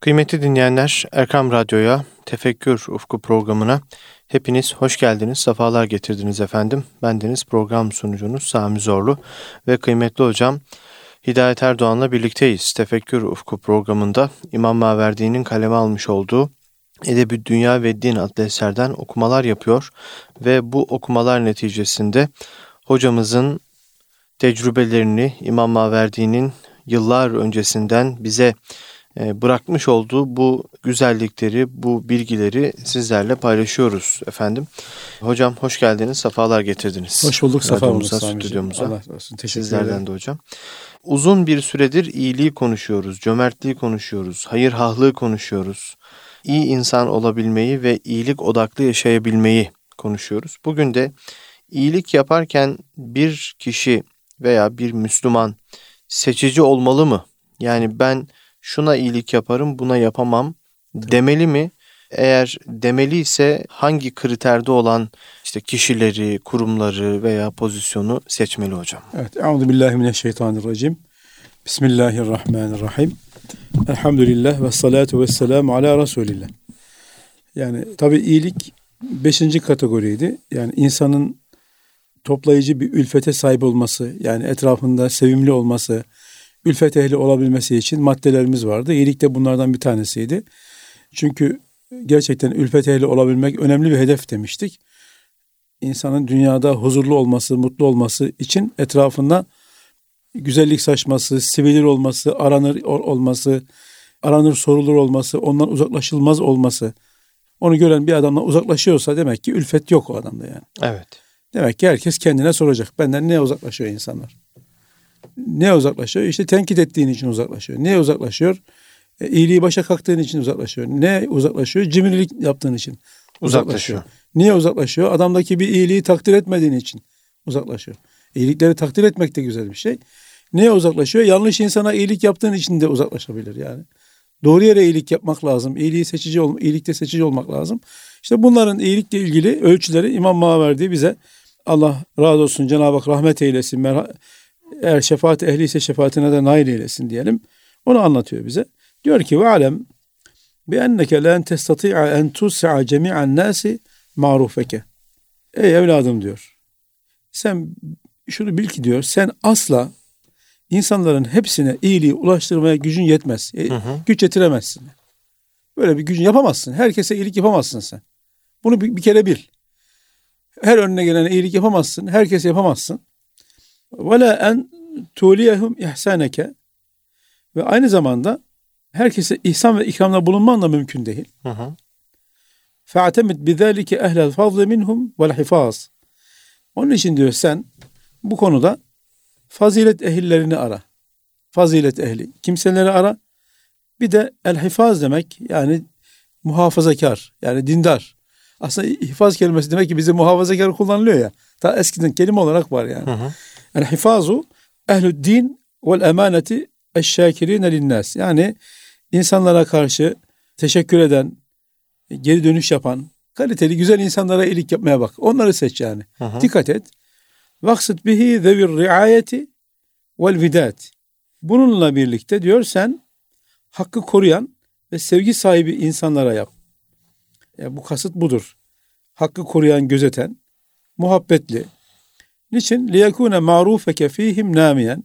Kıymetli dinleyenler, Erkam Radyo'ya, Tefekkür Ufku programına hepiniz hoş geldiniz, sefalar getirdiniz efendim. Bendeniz program sunucunuz Sami Zorlu ve kıymetli hocam Hidayet Erdoğan'la birlikteyiz. Tefekkür Ufku programında İmam Maverdi'nin kaleme almış olduğu Edebi Dünya ve Din adlı eserden okumalar yapıyor ve bu okumalar neticesinde hocamızın tecrübelerini İmam Maverdi'nin yıllar öncesinden bize bırakmış olduğu bu güzellikleri, bu bilgileri sizlerle paylaşıyoruz efendim. Hocam hoş geldiniz, sefalar getirdiniz. Hoş bulduk, sefa bulduk stüdyomuza. Allah olsun, teşekkür Sizlerden ederim. de hocam. Uzun bir süredir iyiliği konuşuyoruz, cömertliği konuşuyoruz, hayır hahlığı konuşuyoruz. İyi insan olabilmeyi ve iyilik odaklı yaşayabilmeyi konuşuyoruz. Bugün de iyilik yaparken bir kişi veya bir Müslüman seçici olmalı mı? Yani ben şuna iyilik yaparım, buna yapamam demeli mi? Eğer demeli ise hangi kriterde olan işte kişileri, kurumları veya pozisyonu seçmeli hocam? Evet, Euzu billahi mineşşeytanirracim. Bismillahirrahmanirrahim. Elhamdülillah ve salatu ve selamu ala Resulillah. Yani tabi iyilik beşinci kategoriydi. Yani insanın toplayıcı bir ülfete sahip olması, yani etrafında sevimli olması, ülfet ehli olabilmesi için maddelerimiz vardı. İyilik de bunlardan bir tanesiydi. Çünkü gerçekten ülfet ehli olabilmek önemli bir hedef demiştik. İnsanın dünyada huzurlu olması, mutlu olması için etrafında güzellik saçması, sivilir olması, aranır olması, aranır sorulur olması, ondan uzaklaşılmaz olması. Onu gören bir adamla uzaklaşıyorsa demek ki ülfet yok o adamda yani. Evet. Demek ki herkes kendine soracak. Benden ne uzaklaşıyor insanlar? Ne uzaklaşıyor? İşte tenkit ettiğin için uzaklaşıyor. Ne uzaklaşıyor? E, iyiliği başa kalktığın için uzaklaşıyor. Ne uzaklaşıyor? Cimrilik yaptığın için uzaklaşıyor. Uzaklaşıyor. Niye uzaklaşıyor? Adamdaki bir iyiliği takdir etmediğin için uzaklaşıyor. İyilikleri takdir etmek de güzel bir şey. Neye uzaklaşıyor? Yanlış insana iyilik yaptığın için de uzaklaşabilir yani. Doğru yere iyilik yapmak lazım. İyiliği seçici ol, iyilikte seçici olmak lazım. İşte bunların iyilikle ilgili ölçüleri İmam Maverdi bize Allah razı olsun Cenab-ı Hak rahmet eylesin. Merha- eğer şefaat ehli ise şefaatine de nail eylesin diyelim. Onu anlatıyor bize. Diyor ki ve alem bi enneke len testati'a en tus'a cemi'an nasi marufeke. Ey evladım diyor. Sen şunu bil ki diyor. Sen asla insanların hepsine iyiliği ulaştırmaya gücün yetmez. E, Hı hı. Güç yetiremezsin. Böyle bir gücün yapamazsın. Herkese iyilik yapamazsın sen. Bunu bir, bir kere bil. Her önüne gelene iyilik yapamazsın. Herkese yapamazsın. Ve la en tuliyehum ihsaneke ve aynı zamanda herkese ihsan ve ikramda bulunman da mümkün değil. Hı hı. Bizalike ehlel fazle minhum vel hifaz. Onun için diyor sen bu konuda fazilet ehillerini ara. Fazilet ehli. Kimseleri ara. Bir de el hifaz demek yani muhafazakar yani dindar. Aslında hifaz kelimesi demek ki bize muhafazakar kullanılıyor ya. Ta eskiden kelime olarak var yani. Hı hı. El hifazu ehlü din vel emaneti eşşakirine linnas. Yani insanlara karşı teşekkür eden, geri dönüş yapan, kaliteli güzel insanlara iyilik yapmaya bak. Onları seç yani. Hı hı. Dikkat et. Vaksit bihi zevir riayeti vel vidat. Bununla birlikte diyor sen hakkı koruyan ve sevgi sahibi insanlara yap. Yani bu kasıt budur. Hakkı koruyan, gözeten, muhabbetli. Niçin? liyekune marufeke fihim namiyen.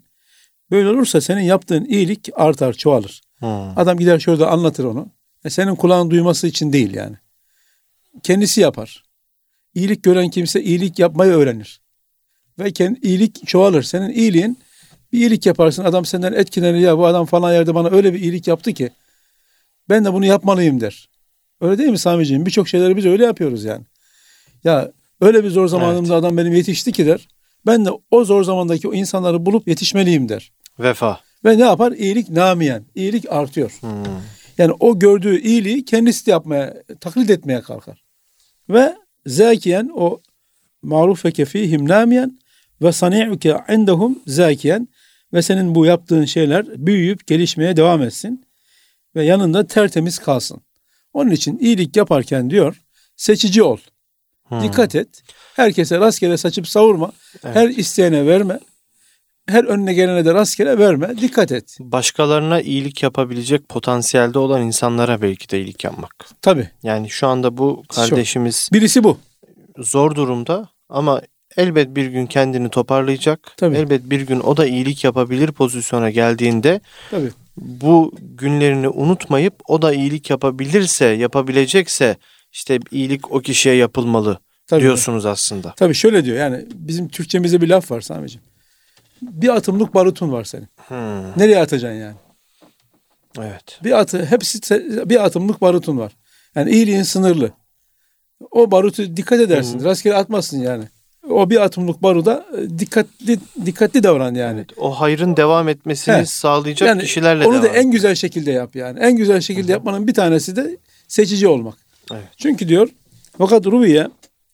Böyle olursa senin yaptığın iyilik artar, çoğalır. Hı. Adam gider şurada anlatır onu. E senin kulağın duyması için değil yani. Kendisi yapar. İyilik gören kimse iyilik yapmayı öğrenir. Ve kendi, iyilik çoğalır. Senin iyiliğin bir iyilik yaparsın. Adam senden etkilenir. Ya bu adam falan yerde bana öyle bir iyilik yaptı ki ben de bunu yapmalıyım der. Öyle değil mi Sami'ciğim? Birçok şeyleri biz öyle yapıyoruz yani. Ya öyle bir zor zamanımda adam benim yetişti ki der. Ben de o zor zamandaki o insanları bulup yetişmeliyim der. Vefa. Ve ne yapar? İyilik namiyen. İyilik artıyor. Hı. Yani o gördüğü iyiliği kendisi de yapmaya, taklit etmeye kalkar. Ve zakiyen o marufeke fihim namiyen ve sani'uke indahum zakiyen ve senin bu yaptığın şeyler büyüyüp gelişmeye devam etsin ve yanında tertemiz kalsın. Onun için iyilik yaparken diyor seçici ol. Hı. Dikkat et. Herkese rastgele saçıp savurma. Evet. Her isteyene verme. her önüne gelene de rastgele verme. Dikkat et. Başkalarına iyilik yapabilecek potansiyelde olan insanlara belki de iyilik yapmak. Tabii. Yani şu anda bu kardeşimiz Birisi bu. zor durumda ama elbet bir gün kendini toparlayacak. Tabii. Elbet bir gün o da iyilik yapabilir pozisyona geldiğinde Tabii. bu günlerini unutmayıp o da iyilik yapabilirse, yapabilecekse işte iyilik o kişiye yapılmalı Tabii. diyorsunuz aslında. Tabii şöyle diyor yani bizim Türkçemizde bir laf var Sami'ciğim. Bir atımlık barutun var senin. Hmm, Nereye atacaksın yani? evet. Bir atı hepsi bir atımlık barutun var. Yani iyiliğin sınırlı. O barutu dikkat edersin. Rastgele atmazsın yani. O bir atımlık baruda e, dikkatli dikkatli davran yani. O hayrın devam etmesini He. sağlayacak Yani kişilerle onu da devam. en güzel şekilde yap yani. En güzel şekilde yapmanın bir tanesi de seçici olmak. Evet. Çünkü diyor fakat ruviye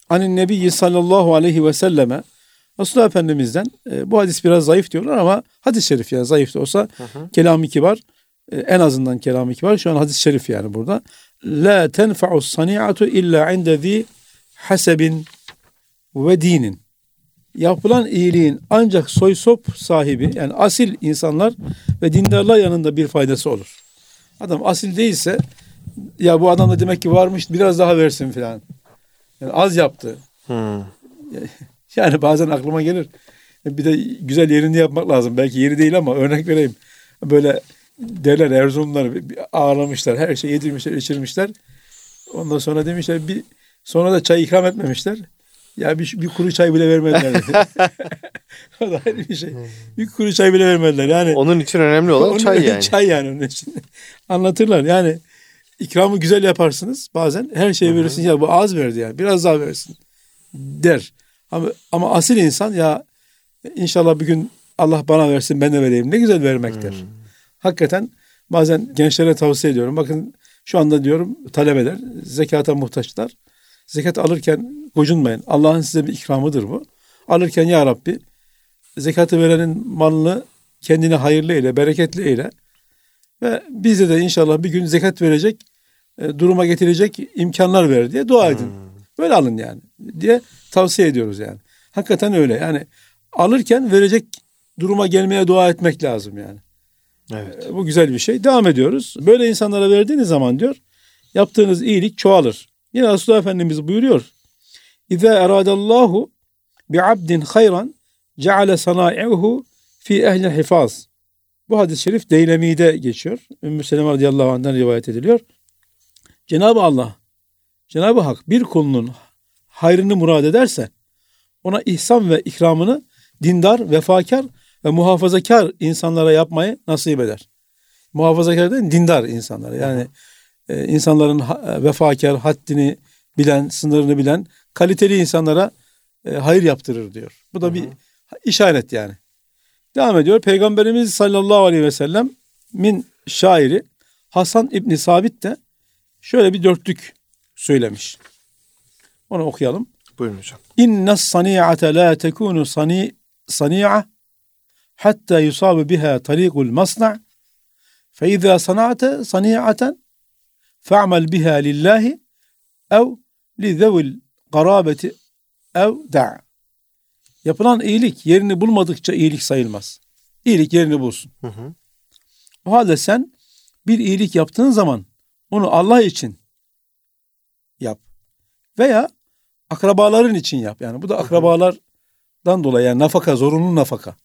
anin nebiyyi sallallahu aleyhi ve selleme Resulullah Efendimiz'den e, bu hadis biraz zayıf diyorlar ama hadis-i şerif yani zayıf da olsa kelam-ı kibar e, en azından kelam-ı kibar şu an hadis-i şerif yani burada. La tenfa'u sani'atu illa inde zi hasebin ve dinin. Yapılan iyiliğin ancak soy sop sahibi yani asil insanlar ve dindarlar yanında bir faydası olur. Adam asil değilse ya bu adam da demek ki varmış biraz daha versin filan. Yani az yaptı. Hmm. Yani bazen aklıma gelir. Bir de güzel yerinde yapmak lazım. Belki yeri değil ama örnek vereyim. Böyle derler Erzurumlar ağırlamışlar. Her şeyi yedirmişler, içirmişler. Ondan sonra demişler bir sonra da çay ikram etmemişler. Ya bir, bir kuru çay bile vermediler. o da ayrı bir şey. Bir kuru çay bile vermediler. Yani Onun için önemli olan onun- çay yani. Çay yani onun için. Anlatırlar. Yani ikramı güzel yaparsınız. Bazen her şeyi verirsin. Ya bu az verdi yani. Biraz daha versin. Der. Ama, ama asil insan ya inşallah bir gün Allah bana versin ben de vereyim. Ne güzel vermektir. Hakikaten bazen gençlere tavsiye ediyorum. Bakın şu anda diyorum talebeler zekata muhtaçlar. Zekat alırken gocunmayın. Allah'ın size bir ikramıdır bu. Alırken ya Rabbi zekatı verenin malını kendine hayırlı eyle, bereketli eyle. Ve bize de inşallah bir gün zekat verecek, e, duruma getirecek imkanlar ver diye dua edin. Böyle alın yani diye tavsiye ediyoruz yani. Hakikaten öyle yani alırken verecek duruma gelmeye dua etmek lazım yani. Evet. E, Bu güzel bir şey. Devam ediyoruz. Böyle insanlara verdiğiniz zaman diyor yaptığınız iyilik çoğalır. Yine Resulullah Efendimiz buyuruyor. İza eradallahu bi abdin hayran ceale sanai'uhu fi ehli hifaz. Bu hadis-i şerif Deylemi'de geçiyor. Ümmü Seleme radıyallahu anh'dan rivayet ediliyor. Cenab-ı Allah, Cenab-ı Hak bir kulunun hayrını murad ederse ona ihsan ve ikramını dindar, vefakar ve muhafazakar insanlara yapmayı nasip eder. Muhafazakar değil, dindar insanlara. Yani e, insanların ha- vefakar, haddini bilen, sınırını bilen, kaliteli insanlara e, hayır yaptırır diyor. Bu da bir işaret yani. Devam ediyor. Peygamberimiz sallallahu aleyhi ve sellem min şairi Hasan İbni Sabit de şöyle bir dörtlük söylemiş. Onu okuyalım. Buyurun hocam. İnne sani'ate la tekunu sani sani'a hatta yusabu biha tariqul masna' fe izâ sana'te sani'aten fa'mal biha lillahi ev li zevil garabeti ev da' Yapılan iyilik yerini bulmadıkça iyilik sayılmaz. İyilik yerini bulsun. Hı hı. O halde sen bir iyilik yaptığın zaman onu Allah için yap. Veya akrabaların için yap. Yani bu da akrabalardan dolayı yani nafaka, zorunlu nafaka.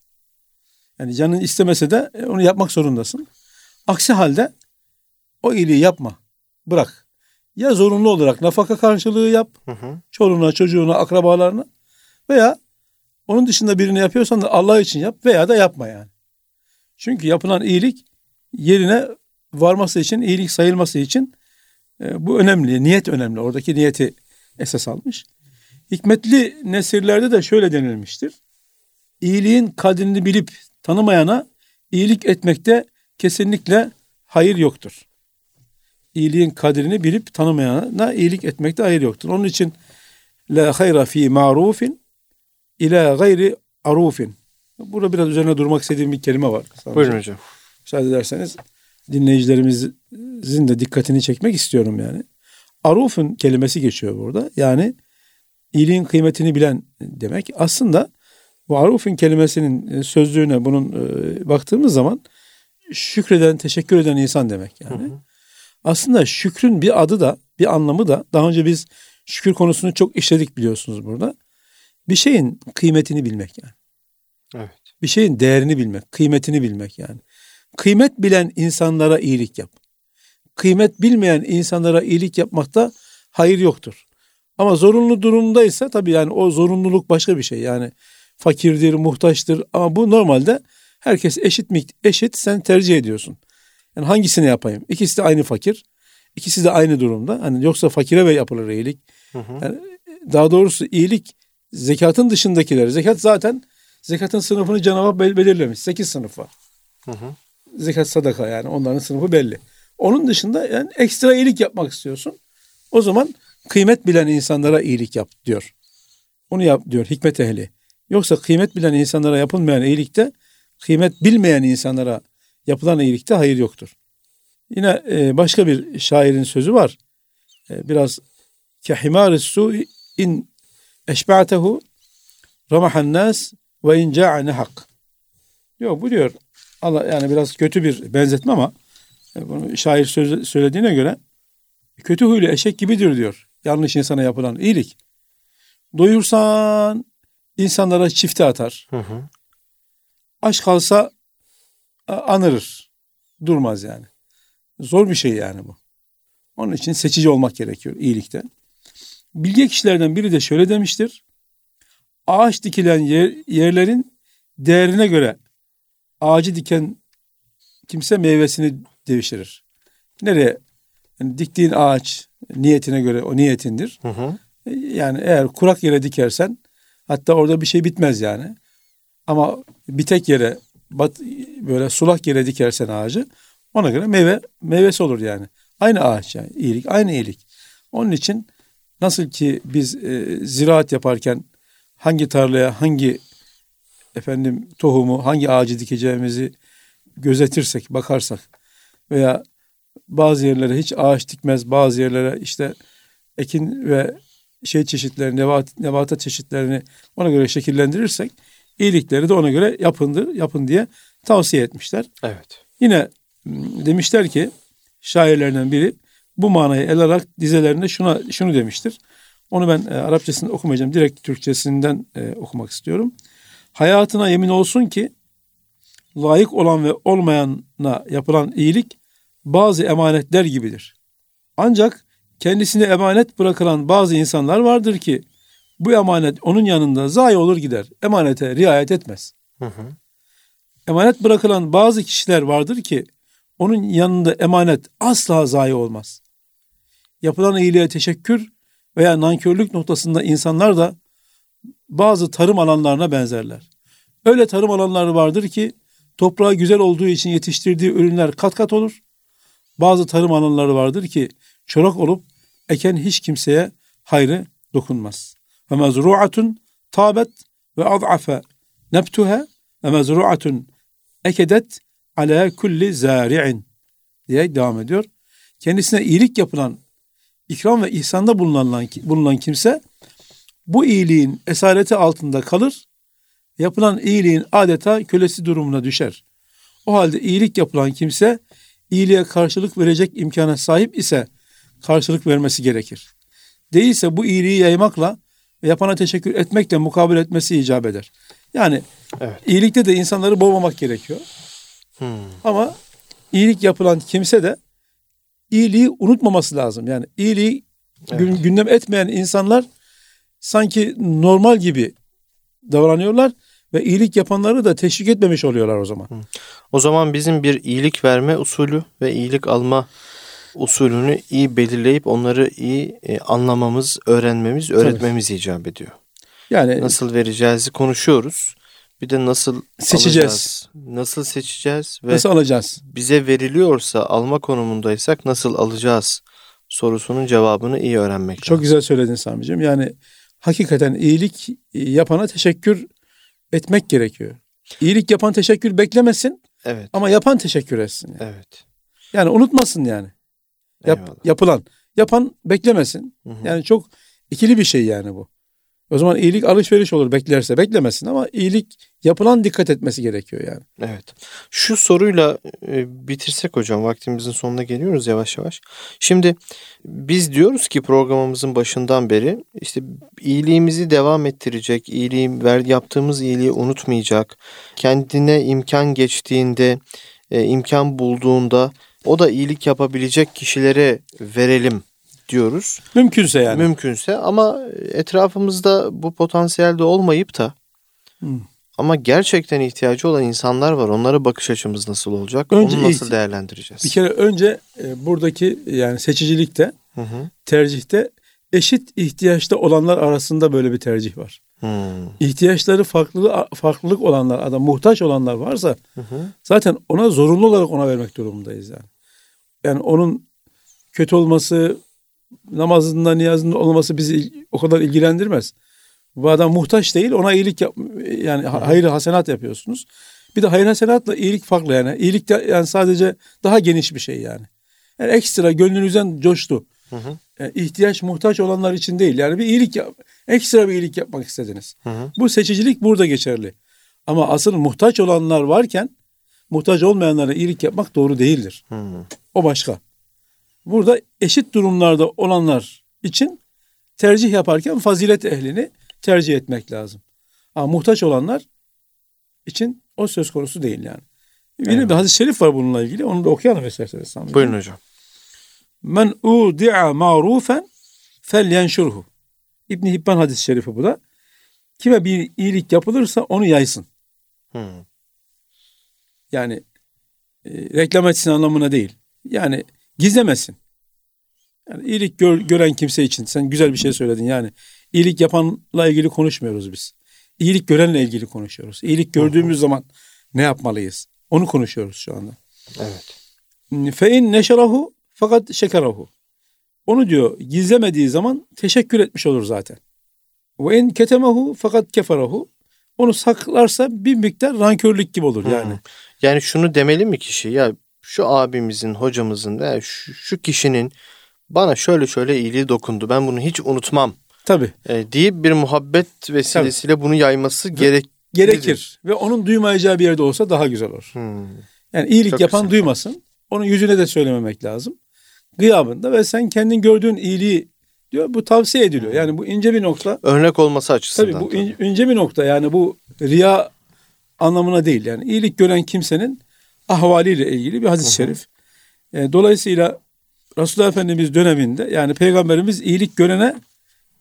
Yani canın istemese de e, onu yapmak zorundasın. Aksi halde o iyiliği yapma. Bırak. Ya zorunlu olarak nafaka karşılığı yap. Hı hı. Çoluğuna, çocuğuna, akrabalarına. Veya onun dışında birini yapıyorsan da Allah için yap veya da yapma yani. Çünkü yapılan iyilik yerine varması için, iyilik sayılması için e, bu önemli. Niyet önemli. Oradaki niyeti esas almış. Hikmetli nesirlerde de şöyle denilmiştir. İyiliğin kadrini bilip tanımayana iyilik etmekte kesinlikle hayır yoktur. İyiliğin kadrini bilip tanımayana iyilik etmekte hayır yoktur. Onun için la hayra fi marufin ila gayri arufin. Burada biraz üzerine durmak istediğim bir kelime var. Buyurun hocam. Müsaade ederseniz dinleyicilerimizin de dikkatini çekmek istiyorum yani. Arufun kelimesi geçiyor burada. Yani iyiliğin kıymetini bilen demek. Aslında Varufin kelimesinin e, sözlüğüne bunun e, baktığımız zaman şükreden, teşekkür eden insan demek yani. Hı hı. Aslında şükrün bir adı da, bir anlamı da daha önce biz şükür konusunu çok işledik biliyorsunuz burada. Bir şeyin kıymetini bilmek yani. Evet. Bir şeyin değerini bilmek, kıymetini bilmek yani. Kıymet bilen insanlara iyilik yap. Kıymet bilmeyen insanlara iyilik yapmakta hayır yoktur. Ama zorunlu durumdaysa tabii yani o zorunluluk başka bir şey. Yani fakirdir, muhtaçtır ama bu normalde herkes eşit eşit sen tercih ediyorsun. Yani hangisini yapayım? İkisi de aynı fakir. İkisi de aynı durumda. Hani yoksa fakire ve yapılır iyilik. Hı hı. Yani daha doğrusu iyilik zekatın dışındakiler. Zekat zaten zekatın sınıfını Cenab-ı belirlemiş. Sekiz sınıf var. Hı hı. Zekat sadaka yani onların sınıfı belli. Onun dışında yani ekstra iyilik yapmak istiyorsun. O zaman kıymet bilen insanlara iyilik yap diyor. Onu yap diyor hikmet ehli. Yoksa kıymet bilen insanlara yapılmayan iyilikte kıymet bilmeyen insanlara yapılan iyilikte hayır yoktur. Yine e, başka bir şairin sözü var. E, biraz kehimâri su in eşba'tehu ramahan nas ve in ca'ane hak. Yok bu diyor. Allah yani biraz kötü bir benzetme ama e, bunu şair söz, söylediğine göre kötü huylu eşek gibidir diyor. Yanlış insana yapılan iyilik. Doyursan insanlara çifte atar. Hı hı. Aç kalsa anırır. Durmaz yani. Zor bir şey yani bu. Onun için seçici olmak gerekiyor iyilikte. Bilge kişilerden biri de şöyle demiştir. Ağaç dikilen yer, yerlerin değerine göre ağacı diken kimse meyvesini devşirir. Nereye? Yani diktiğin ağaç niyetine göre o niyetindir. Hı hı. Yani eğer kurak yere dikersen hatta orada bir şey bitmez yani. Ama bir tek yere bat, böyle sulak yere dikersen ağacı ona göre meyve meyvesi olur yani. Aynı ağaç yani iyilik aynı iyilik. Onun için nasıl ki biz e, ziraat yaparken hangi tarlaya hangi efendim tohumu hangi ağacı dikeceğimizi gözetirsek bakarsak veya bazı yerlere hiç ağaç dikmez bazı yerlere işte ekin ve şey çeşitlerini nebat, nebata çeşitlerini ona göre şekillendirirsek iyilikleri de ona göre yapındır, yapın diye tavsiye etmişler. Evet. Yine demişler ki şairlerden biri bu manayı el alarak dizelerinde şuna şunu demiştir. Onu ben e, Arapçasını okumayacağım. Direkt Türkçesinden e, okumak istiyorum. Hayatına yemin olsun ki layık olan ve olmayana yapılan iyilik bazı emanetler gibidir. Ancak kendisine emanet bırakılan bazı insanlar vardır ki bu emanet onun yanında zayi olur gider. Emanete riayet etmez. Hı hı. Emanet bırakılan bazı kişiler vardır ki onun yanında emanet asla zayi olmaz. Yapılan iyiliğe teşekkür veya nankörlük noktasında insanlar da bazı tarım alanlarına benzerler. Öyle tarım alanları vardır ki toprağı güzel olduğu için yetiştirdiği ürünler kat kat olur. Bazı tarım alanları vardır ki çorak olup eken hiç kimseye hayrı dokunmaz. Ve mezru'atun tabet ve ad'afe nebtuha ve mezru'atun ekedet ala kulli zari'in diye devam ediyor. Kendisine iyilik yapılan, ikram ve ihsanda bulunan, bulunan kimse bu iyiliğin esareti altında kalır. Yapılan iyiliğin adeta kölesi durumuna düşer. O halde iyilik yapılan kimse iyiliğe karşılık verecek imkana sahip ise karşılık vermesi gerekir. Değilse bu iyiliği yaymakla ve yapana teşekkür etmekle mukabil etmesi icap eder. Yani evet. iyilikte de insanları boğmamak gerekiyor. Hmm. Ama iyilik yapılan kimse de iyiliği unutmaması lazım. Yani iyiliği evet. gündem etmeyen insanlar sanki normal gibi davranıyorlar ve iyilik yapanları da teşvik etmemiş oluyorlar o zaman. O zaman bizim bir iyilik verme usulü ve iyilik alma usulünü iyi belirleyip onları iyi e, anlamamız, öğrenmemiz, öğretmemiz Tabii. icap ediyor. Yani nasıl vereceğizi konuşuyoruz. Bir de nasıl seçeceğiz. Alacağız, nasıl seçeceğiz ve nasıl alacağız? Bize veriliyorsa alma konumundaysak nasıl alacağız sorusunun cevabını iyi öğrenmek Çok lazım. güzel söyledin Sami'ciğim. Yani hakikaten iyilik yapana teşekkür etmek gerekiyor. İyilik yapan teşekkür beklemesin. Evet. Ama yapan teşekkür etsin. Yani. Evet. Yani unutmasın yani. Yap, yapılan. Yapan beklemesin. Hı hı. Yani çok ikili bir şey yani bu. O zaman iyilik alışveriş olur beklerse. Beklemesin ama iyilik yapılan dikkat etmesi gerekiyor yani. Evet. Şu soruyla e, bitirsek hocam vaktimizin sonuna geliyoruz yavaş yavaş. Şimdi biz diyoruz ki programımızın başından beri işte iyiliğimizi devam ettirecek, iyiliği ver, yaptığımız iyiliği unutmayacak, kendine imkan geçtiğinde, e, imkan bulduğunda o da iyilik yapabilecek kişilere verelim diyoruz. Mümkünse yani. Mümkünse ama etrafımızda bu potansiyelde olmayıp da Hmm. ama gerçekten ihtiyacı olan insanlar var. Onlara bakış açımız nasıl olacak? Önce Onu nasıl değerlendireceğiz? Bir kere önce e, buradaki yani seçicilikte, Hı hı. tercihte eşit ihtiyaçta olanlar arasında böyle bir tercih var. Hmm. İhtiyaçları farklı farklılık olanlar, adam muhtaç olanlar varsa Hı hı. zaten ona zorunlu olarak ona vermek durumundayız yani. Yani onun kötü olması, namazında, niyazında olması bizi o kadar ilgilendirmez. Bu adam muhtaç değil, ona iyilik yap, yani ha- hayır hasenat yapıyorsunuz. Bir de hayır hasenatla iyilik farklı yani. İyilik de yani sadece daha geniş bir şey yani. Yani ekstra gönlünüzden coştu. Hı hı. Yani ihtiyaç muhtaç olanlar için değil. Yani bir iyilik yap, ekstra bir iyilik yapmak istediniz. Hı hı. Bu seçicilik burada geçerli. Ama asıl muhtaç olanlar varken muhtaç olmayanlara iyilik yapmak doğru değildir. Hı. O başka. Burada eşit durumlarda olanlar için tercih yaparken fazilet ehlini tercih etmek lazım. Ama muhtaç olanlar için o söz konusu değil yani. Yine Evet. bir hadis-i şerif var bununla ilgili. Onu da okuyalım isterseniz. Buyurun hocam. Men udi'a ma'rufen felyenşurhu. İbn Hibban hadis-i şerifi bu da. Kime bir iyilik yapılırsa onu yaysın. Hı. Yani e, reklam etsin anlamına değil. Yani gizlemesin. Yani iyilik gör- gören kimse için sen güzel bir şey söyledin yani. iyilik yapanla ilgili konuşmuyoruz biz. İyilik görenle ilgili konuşuyoruz. İyilik gördüğümüz zaman ne yapmalıyız? Onu konuşuyoruz şu anda. Evet. Fe in neşerahu fakat şekerahu. Onu diyor gizlemediği zaman teşekkür etmiş olur zaten. Ve in ketemehu fakat keferahu. Onu saklarsa bir miktar rankörlük gibi olur yani. Hı. Yani şunu demeli mi kişi? Ya şu abimizin, hocamızın, ya şu, şu kişinin bana şöyle şöyle iyiliği dokundu. Ben bunu hiç unutmam. Tabii. E, deyip bir muhabbet vesilesiyle bunu yayması gerek. Gerekir. Ve onun duymayacağı bir yerde olsa daha güzel olur. Hmm. Yani iyilik Çok yapan güzel. duymasın. Onun yüzüne de söylememek lazım. Gıyabında ve sen kendin gördüğün iyiliği diyor bu tavsiye ediliyor. Yani bu ince bir nokta. Örnek olması açısından. Tabii bu in- ince bir nokta yani bu riya anlamına değil. Yani iyilik gören kimsenin ahvaliyle ilgili bir hadis-i şerif. E, dolayısıyla Resulullah Efendimiz döneminde yani peygamberimiz iyilik görene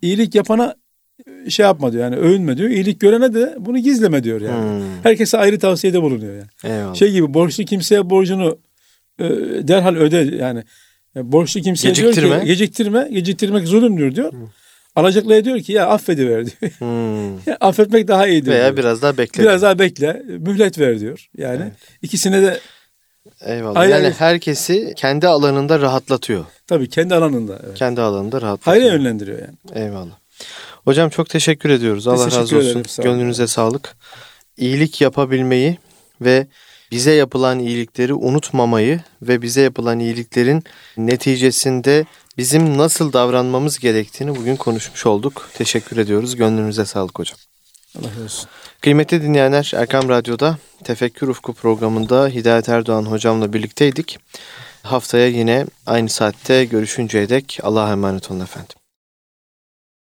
iyilik yapana e, şey yapma diyor yani övünme diyor. İyilik görene de bunu gizleme diyor yani. Hmm. Herkese ayrı tavsiyede bulunuyor yani. Eyvallah. Şey gibi borçlu kimseye borcunu e, derhal öde yani. E, borçlu kimseye diyor Geciktirme. ki geciktirme, geciktirmek zulümdür diyor. Alacaklıya diyor ki ya affediver diyor. Hmm. Ya affetmek daha iyidir. Veya diyor. biraz daha bekle. Biraz daha bekle, mühlet ver diyor. Yani Evet. ikisine de Eyvallah. Ayrı yani herkesi kendi alanında rahatlatıyor. tabii kendi alanında. Evet. Kendi alanında rahatlatıyor. Hayra yönlendiriyor yani. Eyvallah. Hocam çok teşekkür ediyoruz. Allah teşekkür razı olsun. ederim, sağ. Gönlünüze sağlık. İyilik yapabilmeyi ve bize yapılan iyilikleri unutmamayı ve bize yapılan iyiliklerin neticesinde bizim nasıl davranmamız gerektiğini bugün konuşmuş olduk. Teşekkür ediyoruz. Gönlünüze sağlık hocam. Allah razı olsun. Kıymetli dinleyenler Erkam Radyo'da Tefekkür Ufku programında Hidayet Erdoğan hocamla birlikteydik. Haftaya yine aynı saatte görüşünceye dek Allah'a emanet olun efendim.